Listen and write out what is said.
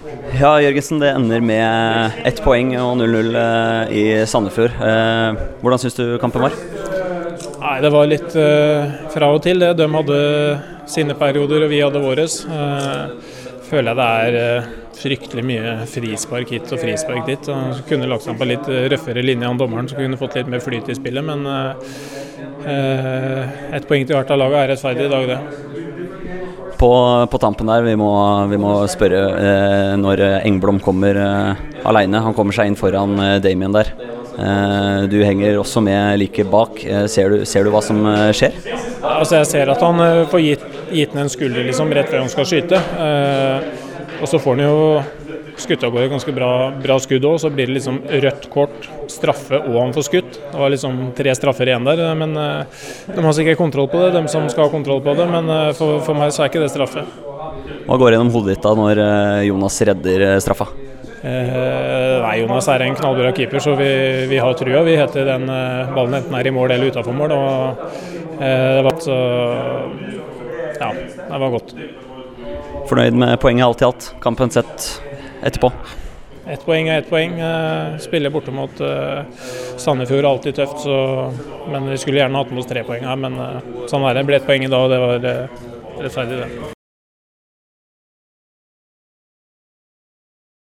Ja, Jørgensen, det ender med ett poeng og 0-0 eh, i Sandefjord. Eh, hvordan syns du kampen var? Nei, Det var litt eh, fra og til. det. De hadde sine perioder, og vi hadde våre. Eh, føler jeg det er fryktelig mye frispark hit og frispark dit. Så kunne lagt seg på litt røffere linje enn dommeren, så kunne fått litt mer flyt i spillet. Men ett poeng til hvert av lagene er rettferdig i dag, det. På, på tampen der, vi må, vi må spørre eh, når Engblom kommer eh, aleine. Han kommer seg inn foran eh, Damien der. Eh, du henger også med like bak. Eh, ser, du, ser du hva som eh, skjer? Altså Jeg ser at han eh, får gitt, gitt ned en skulder liksom, rett før han skal skyte. Eh, og så får han jo skutt av gårde ganske bra, bra skudd òg. Så blir det liksom rødt kort, straffe og han får skutt. Det var liksom tre straffer igjen der. Men eh, de har sikkert kontroll på det, de som skal ha kontroll på det. Men eh, for, for meg så er ikke det straffe. Hva går gjennom hodet ditt da når eh, Jonas redder straffa? Eh, nei, Jonas er en knallbra keeper, så vi, vi har trua vi heter den eh, ballen enten er i mål eller utafor mål. Og, eh, det var så Ja, det var godt. Fornøyd med poenget alt i alt? Kampen sett etterpå? Ett poeng er ett poeng. Eh, Spille borte mot eh, Sandefjord er alltid tøft, så, men vi skulle gjerne hatt med oss tre poeng her. Men eh, sånn er det. Ble ett poeng i dag, og det var rettferdig, det.